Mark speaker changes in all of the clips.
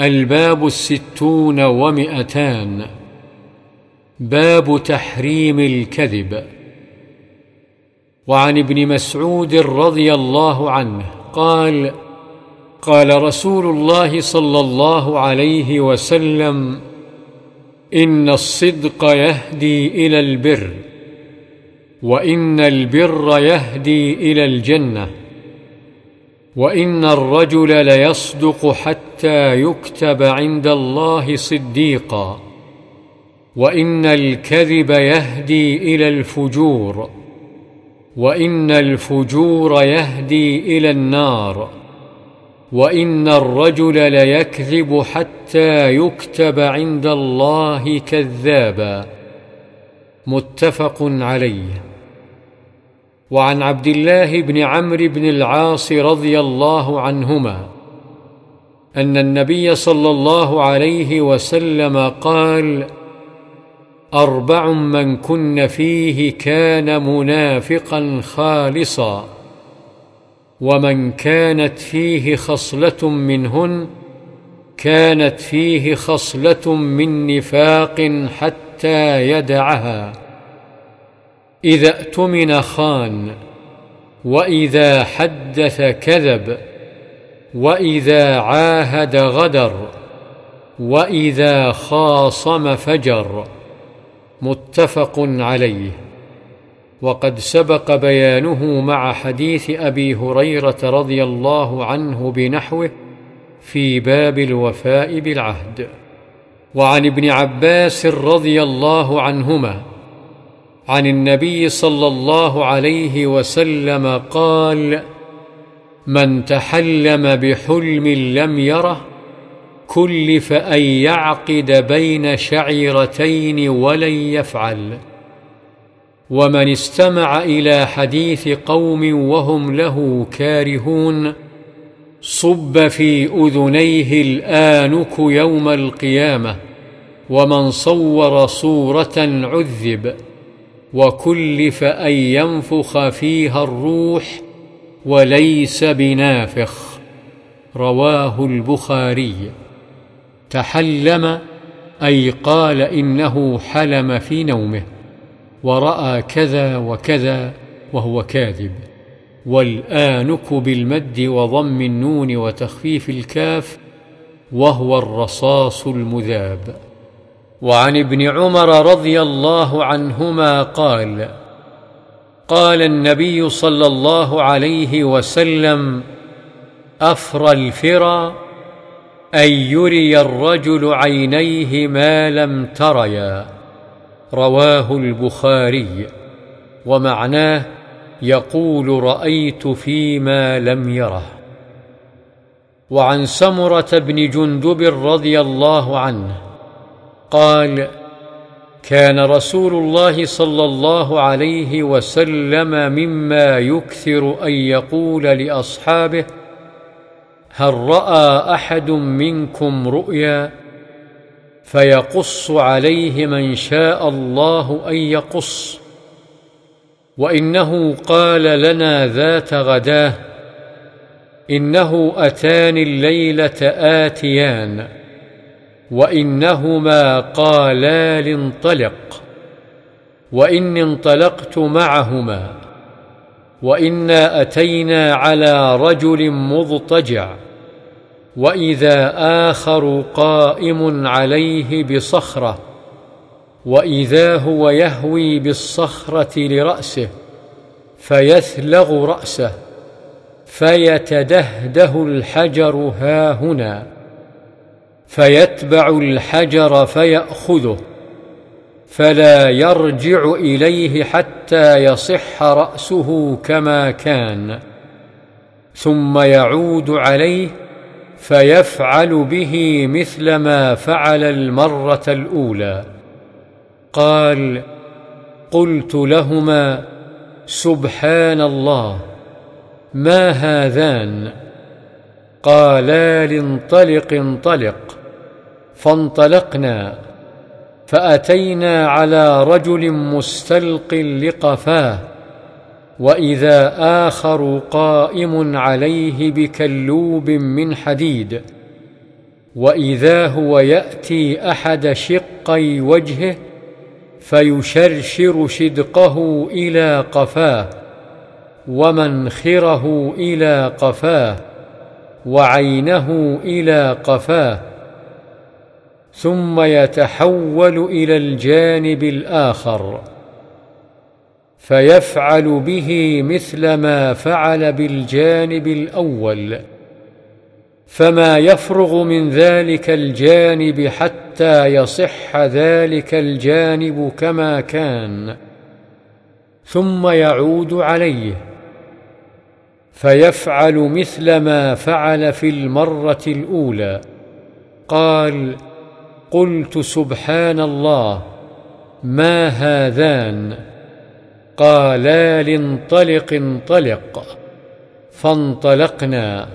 Speaker 1: الباب الستون ومئتان. باب تحريم الكذب. وعن ابن مسعود رضي الله عنه قال قال رسول الله صلى الله عليه وسلم إن الصدق يهدي إلى البر وإن البر يهدي إلى الجنة. وإن الرجل ليصدق حتى يكتب عند الله صديقا وإن الكذب يهدي إلى الفجور وإن الفجور يهدي إلى النار وإن الرجل ليكذب حتى يكتب عند الله كذابا. متفق عليه. وعن عبد الله بن عمرو بن العاص رضي الله عنهما أن النبي صلى الله عليه وسلم قال أربع من كن فيه كان منافقا خالصا ومن كانت فيه خصلة منهن كانت فيه خصلة من نفاق حتى يدعها. إذا اؤتمن خان وإذا حدث كذب وإذا عاهد غدر وإذا خاصم فجر. متفق عليه. وقد سبق بيانه مع حديث أبي هريرة رضي الله عنه بنحوه في باب الوفاء بالعهد. وعن ابن عباس رضي الله عنهما عن النبي صلى الله عليه وسلم قال من تحلم بحلم لم يره كلف أن يعقد بين شعيرتين ولن يفعل. ومن استمع إلى حديث قوم وهم له كارهون صب في أذنيه الآنك يوم القيامة ومن صور صورة عذب. وكلف أن ينفخ فيها الروح وليس بنافخ. رواه البخاري. تحلم أي قال إنه حلم في نومه ورأى كذا وكذا وهو كاذب. والانك بالمد وضم النون وتخفيف الكاف وهو الرصاص المذاب. وعن ابن عمر رضي الله عنهما قال قال النبي صلى الله عليه وسلم افرى الفرى أن يري الرجل عينيه ما لم تريا. رواه البخاري. ومعناه يقول رأيت فيما لم يره. وعن سمرة بن جندب رضي الله عنه قال كان رسول الله صلى الله عليه وسلم مما يكثر أن يقول لأصحابه هل رأى أحد منكم رؤيا؟ فيقص عليه من شاء الله أن يقص. وإنه قال لنا ذات غداه إنه أتاني الليلة آتيان. وإنهما قالا لانطلق واني انطلقت معهما. وإنا أتينا على رجل مضطجع. وإذا آخر قائم عليه بصخرة. وإذا هو يهوي بالصخرة لرأسه. فيثلغ رأسه. فيتدهده الحجر ها هنا. فيتبع الحجر فيأخذه فلا يرجع إليه حتى يصح رأسه كما كان ثم يعود عليه فيفعل به مثل ما فعل المرة الأولى. قال قلت لهما سبحان الله ما هذان؟ قالا لانطلق انطلق فانطلقنا فأتينا على رجل مستلق لقفاه وإذا آخر قائم عليه بكلوب من حديد وإذا هو يأتي أحد شقي وجهه فيشرشر شدقه إلى قفاه ومنخره إلى قفاه. وعينه إلى قفاه ثم يتحول إلى الجانب الآخر فيفعل به مثل ما فعل بالجانب الأول فما يفرغ من ذلك الجانب حتى يصح ذلك الجانب كما كان ثم يعود عليه. فيفعل مثل ما فعل في المرة الأولى. قال قلت سبحان الله ما هذان؟ قالا لانطلق انطلق فانطلقنا.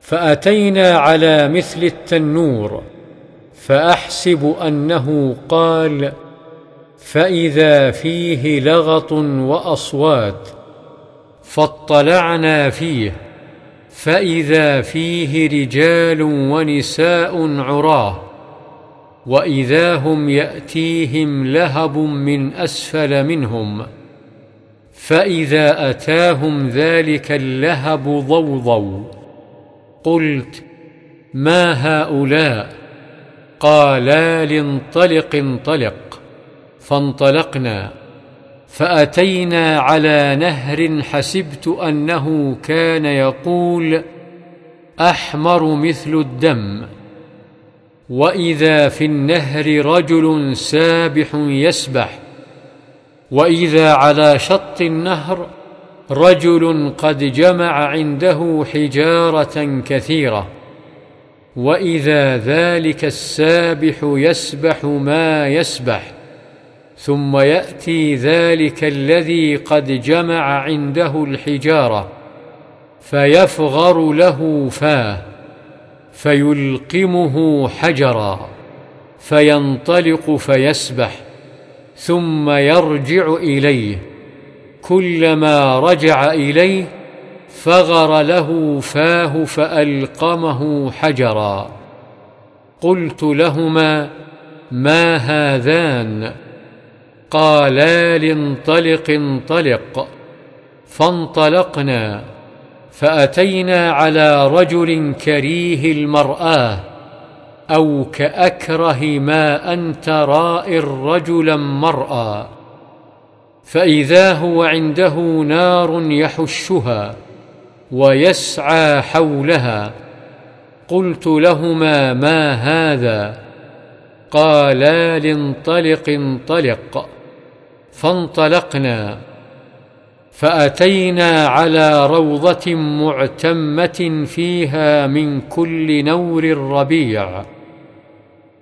Speaker 1: فأتينا على مثل التنور فأحسب أنه قال فإذا فيه لغط وأصوات فاطلعنا فيه فإذا فيه رجال ونساء عراه وإذا هم يأتيهم لهب من أسفل منهم فإذا أتاهم ذلك اللهب ضوضوا. قلت ما هؤلاء؟ قالا لانطلق انطلق. فانطلقنا. فأتينا على نهر حسبت أنه كان يقول أحمر مثل الدم وإذا في النهر رجل سابح يسبح وإذا على شط النهر رجل قد جمع عنده حجارة كثيرة وإذا ذلك السابح يسبح ما يسبح. ثم يأتي ذلك الذي قد جمع عنده الحجارة فيفغر له فاه فيلقمه حجرا فينطلق فيسبح ثم يرجع إليه. كلما رجع إليه فغر له فاه فألقمه حجرا. قلت لهما ما هذان؟ قالا لانطلق انطلق فانطلقنا فأتينا على رجل كريه المرآة أو كأكره ما ان ترائي رجلا مرأى فإذا هو عنده نار يحشها ويسعى حولها قلت لهما ما هذا؟ قالا لانطلق انطلق. فانطلقنا فأتينا على روضة معتمة فيها من كل نور الربيع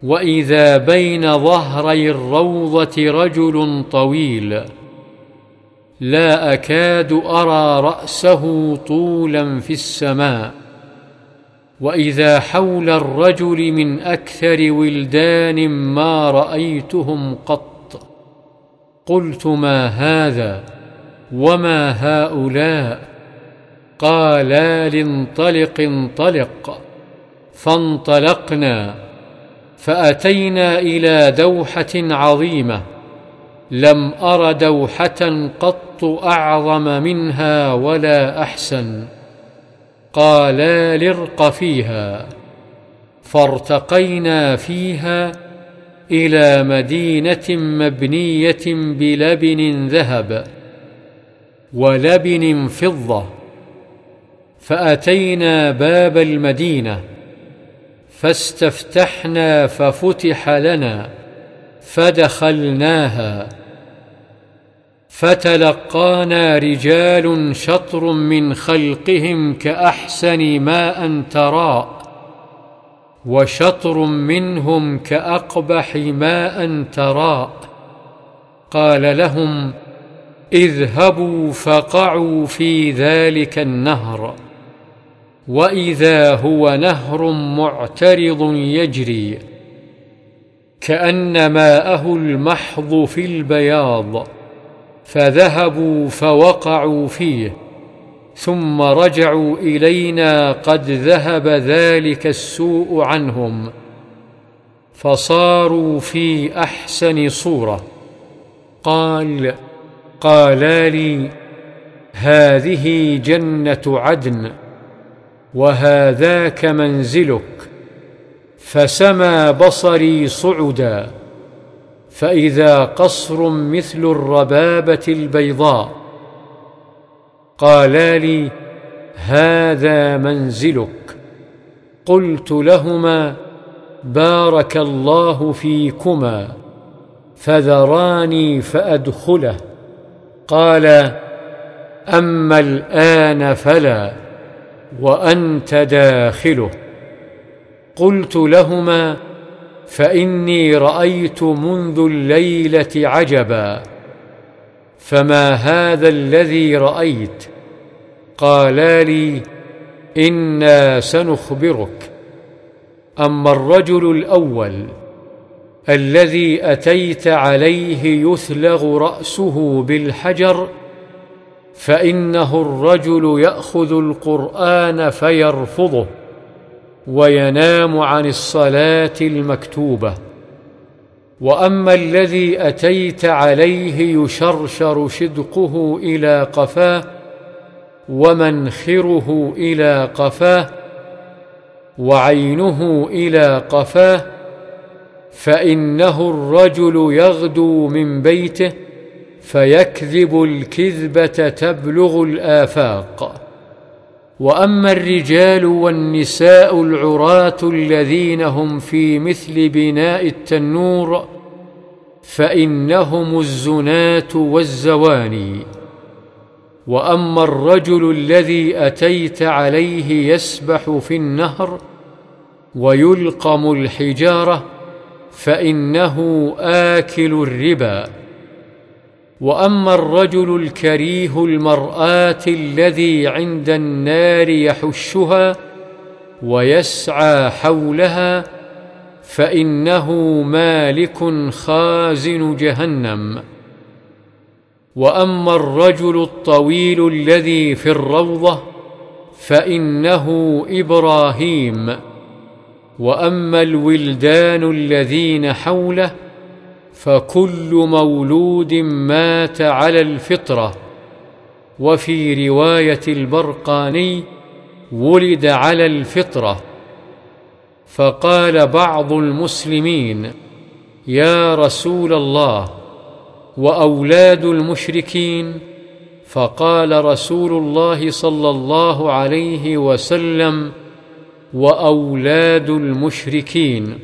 Speaker 1: وإذا بين ظهري الروضة رجل طويل لا أكاد أرى رأسه طولا في السماء. وإذا حول الرجل من أكثر ولدان ما رأيتهم قط قلت ما هذا وما هؤلاء قالا لانطلق انطلق فانطلقنا فأتينا إلى دوحة عظيمة لم أر دوحة قط أعظم منها ولا أحسن قالا لارق فيها فارتقينا فيها إلى مدينة مبنية بلبن ذهب ولبن فضة فأتينا باب المدينة فاستفتحنا ففتح لنا فدخلناها فتلقانا رجال شطر من خلقهم كأحسن ماء تراء وشطر منهم كأقبح ماء تراء. قال لهم اذهبوا فقعوا في ذلك النهر. وإذا هو نهر معترض يجري كأن ماءه المحض في البياض. فذهبوا فوقعوا فيه. ثم رجعوا إلينا قد ذهب ذلك السوء عنهم فصاروا في أحسن صورة. قال قالا لي هذه جنة عدن وهذاك منزلك فسمى بصري صعدا فإذا قصر مثل الربابة البيضاء قالا لي هذا منزلك. قلت لهما بارك الله فيكما فذراني فأدخله. قال أما الآن فلا وأنت داخله. قلت لهما فإني رأيت منذ الليلة عجبا. فما هذا الذي رايت؟ قالا لي إنا سنخبرك. اما الرجل الأول الذي اتيت عليه يثلغ راسه بالحجر فانه الرجل ياخذ القران فيرفضه وينام عن الصلاه المكتوبه. وأما الذي أتيت عليه يشرشر شدقه إلى قفاه ومنخره إلى قفاه وعينه إلى قفاه فإنه الرجل يغدو من بيته فيكذب الكذبة تبلغ الآفاق. وأما الرجال والنساء العراة الذين هم في مثل بناء التنور فإنهم الزناة والزواني. وأما الرجل الذي أتيت عليه يسبح في النهر ويلقم الحجارة فإنه آكل الربا. وأما الرجل الكريه المرآة الذي عند النار يحشها ويسعى حولها فإنه مالك خازن جهنم. وأما الرجل الطويل الذي في الروضة فإنه إبراهيم. وأما الولدان الذين حوله فكل مولود مات على الفطرة. وفي رواية البرقاني ولد على الفطرة. فقال بعض المسلمين يا رسول الله وأولاد المشركين؟ فقال رسول الله صلى الله عليه وسلم وأولاد المشركين.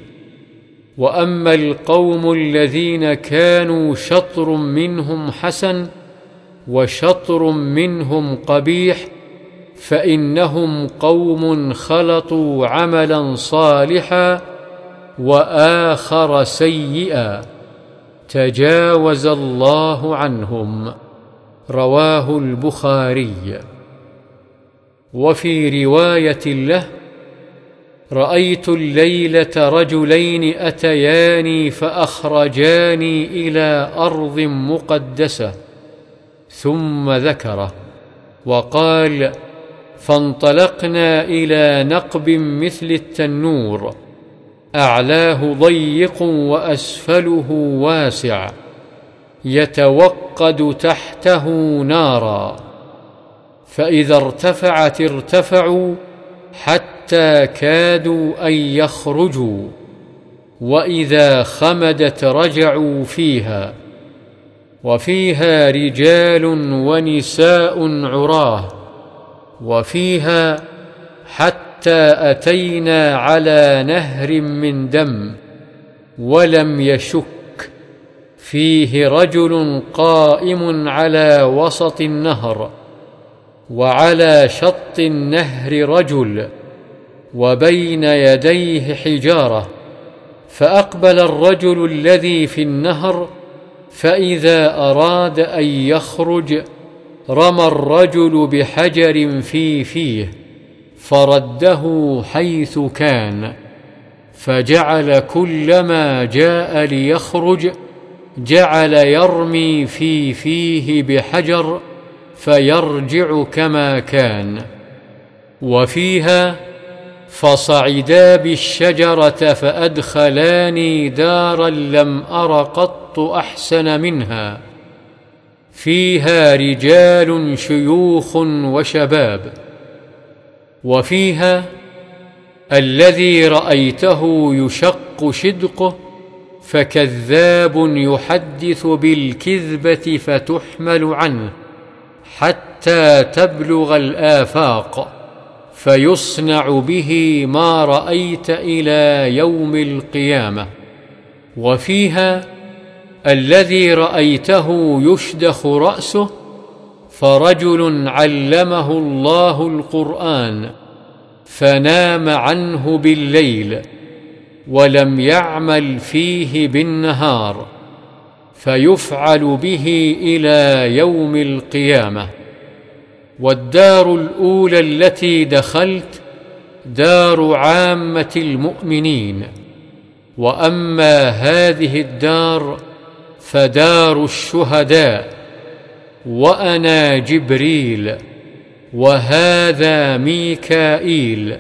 Speaker 1: وأما القوم الذين كانوا شطر منهم حسن وشطر منهم قبيح فإنهم قوم خلطوا عملا صالحا وآخر سيئا تجاوز الله عنهم. رواه البخاري. وفي رواية له رأيت الليلة رجلين أتياني فأخرجاني إلى أرض مقدسة ثم ذكره وقال فانطلقنا إلى نقب مثل التنور أعلاه ضيق وأسفله واسع يتوقد تحته نارا فإذا ارتفعت ارتفعوا حتى كادوا أن يخرجوا وإذا خمدت رجعوا فيها وفيها رجال ونساء عراه. وفيها حتى أتينا على نهر من دم ولم يشك فيه رجل قائم على وسط النهر وعلى شط النهر رجل وبين يديه حجارة فأقبل الرجل الذي في النهر فإذا أراد أن يخرج رمى الرجل بحجر في فيه فرده حيث كان فجعل كلما جاء ليخرج جعل يرمي في فيه بحجر فيرجع كما كان. وفيها فصعدا بالشجرة فأدخلاني دارا لم أر قط أحسن منها. فيها رجال شيوخ وشباب وفيها الذي رأيته يشق شدقه فكذاب يحدث بالكذبة فتحمل عنه حتى تبلغ الآفاق فيصنع به ما رأيت إلى يوم القيامة. وفيها الذي رأيته يشدخ رأسه فرجل علمه الله القرآن فنام عنه بالليل ولم يعمل فيه بالنهار فيفعل به إلى يوم القيامة. والدار الأولى التي دخلت دار عامة المؤمنين. وأما هذه الدار فدار الشهداء وأنا جبريل وهذا ميكائيل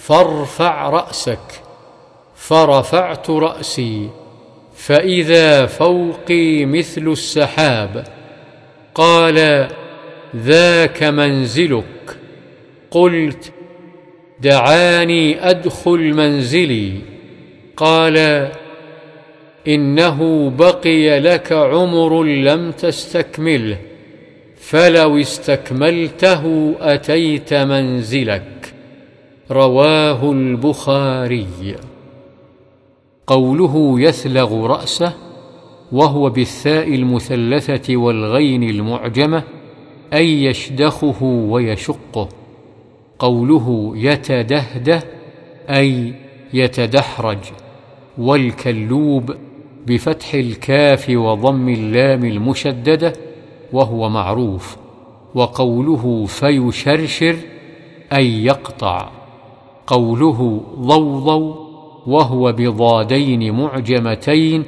Speaker 1: فارفع رأسك فرفعت رأسي فإذا فوقي مثل السحاب قال ذاك منزلك. قلت دعاني أدخل منزلي. قال إنه بقي لك عمر لم تستكمله فلو استكملته أتيت منزلك. رواه البخاري. قوله يثلغ رأسه وهو بالثاء المثلثة والغين المعجمة أي يشدخه ويشقه. قوله يتدهده أي يتدحرج. والكلوب بفتح الكاف وضم اللام المشددة وهو معروف وقوله فيشرشر أي يقطع قوله ضوضو وهو بضادين معجمتين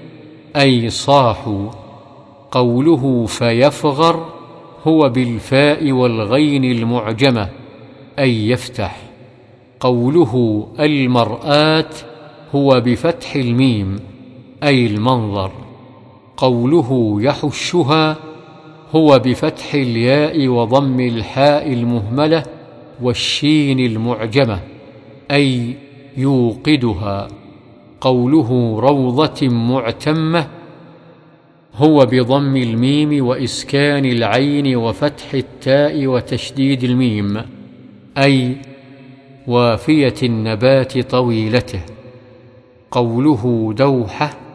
Speaker 1: أي صاحوا قوله فيفغر هو بالفاء والغين المعجمة أي يفتح قوله المرآة هو بفتح الميم. أي المنظر. قوله يحشها هو بفتح الياء وضم الحاء المهملة والشين المعجمة أي يوقدها. قوله روضة معتمة هو بضم الميم وإسكان العين وفتح التاء وتشديد الميم أي وافية النبات طويلته. قوله دوحة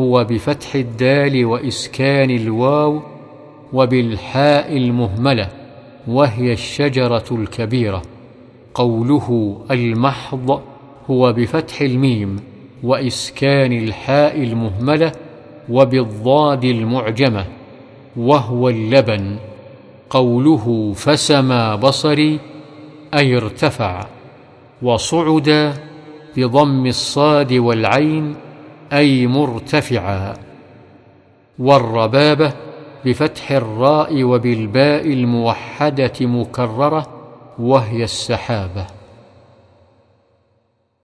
Speaker 1: هو بفتح الدال وإسكان الواو وبالحاء المهملة وهي الشجرة الكبيرة. قوله المحض هو بفتح الميم وإسكان الحاء المهملة وبالضاد المعجمة وهو اللبن. قوله فسما بصري أي ارتفع وصعد بضم الصاد والعين أي مرتفعا. والربابة بفتح الراء وبالباء الموحدة مكررة وهي السحابة.